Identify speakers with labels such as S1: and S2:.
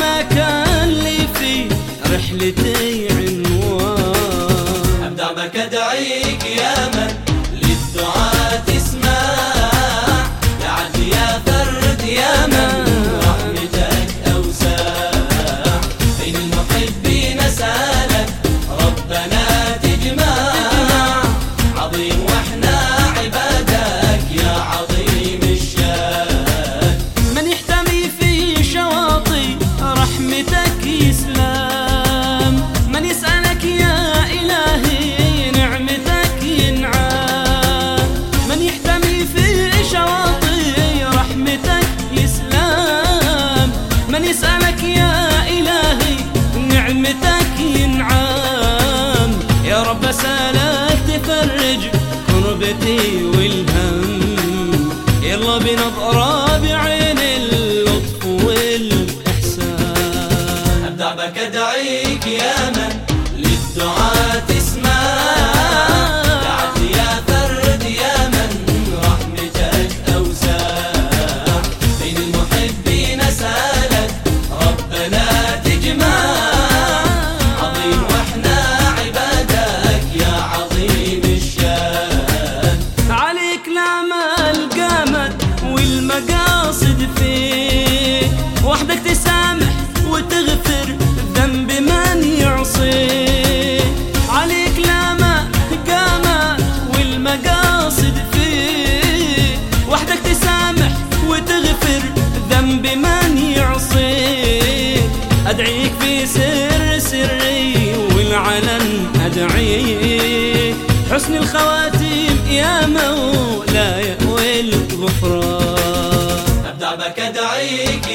S1: مكان لي في رحلتي وحدتي والهم. يلا بنظرة بعين اللطف والإحسان.
S2: أبدع بك أدعيك يا من
S1: حسن الخواتيم يا مولاي والغفران
S2: أبدع بك دعيك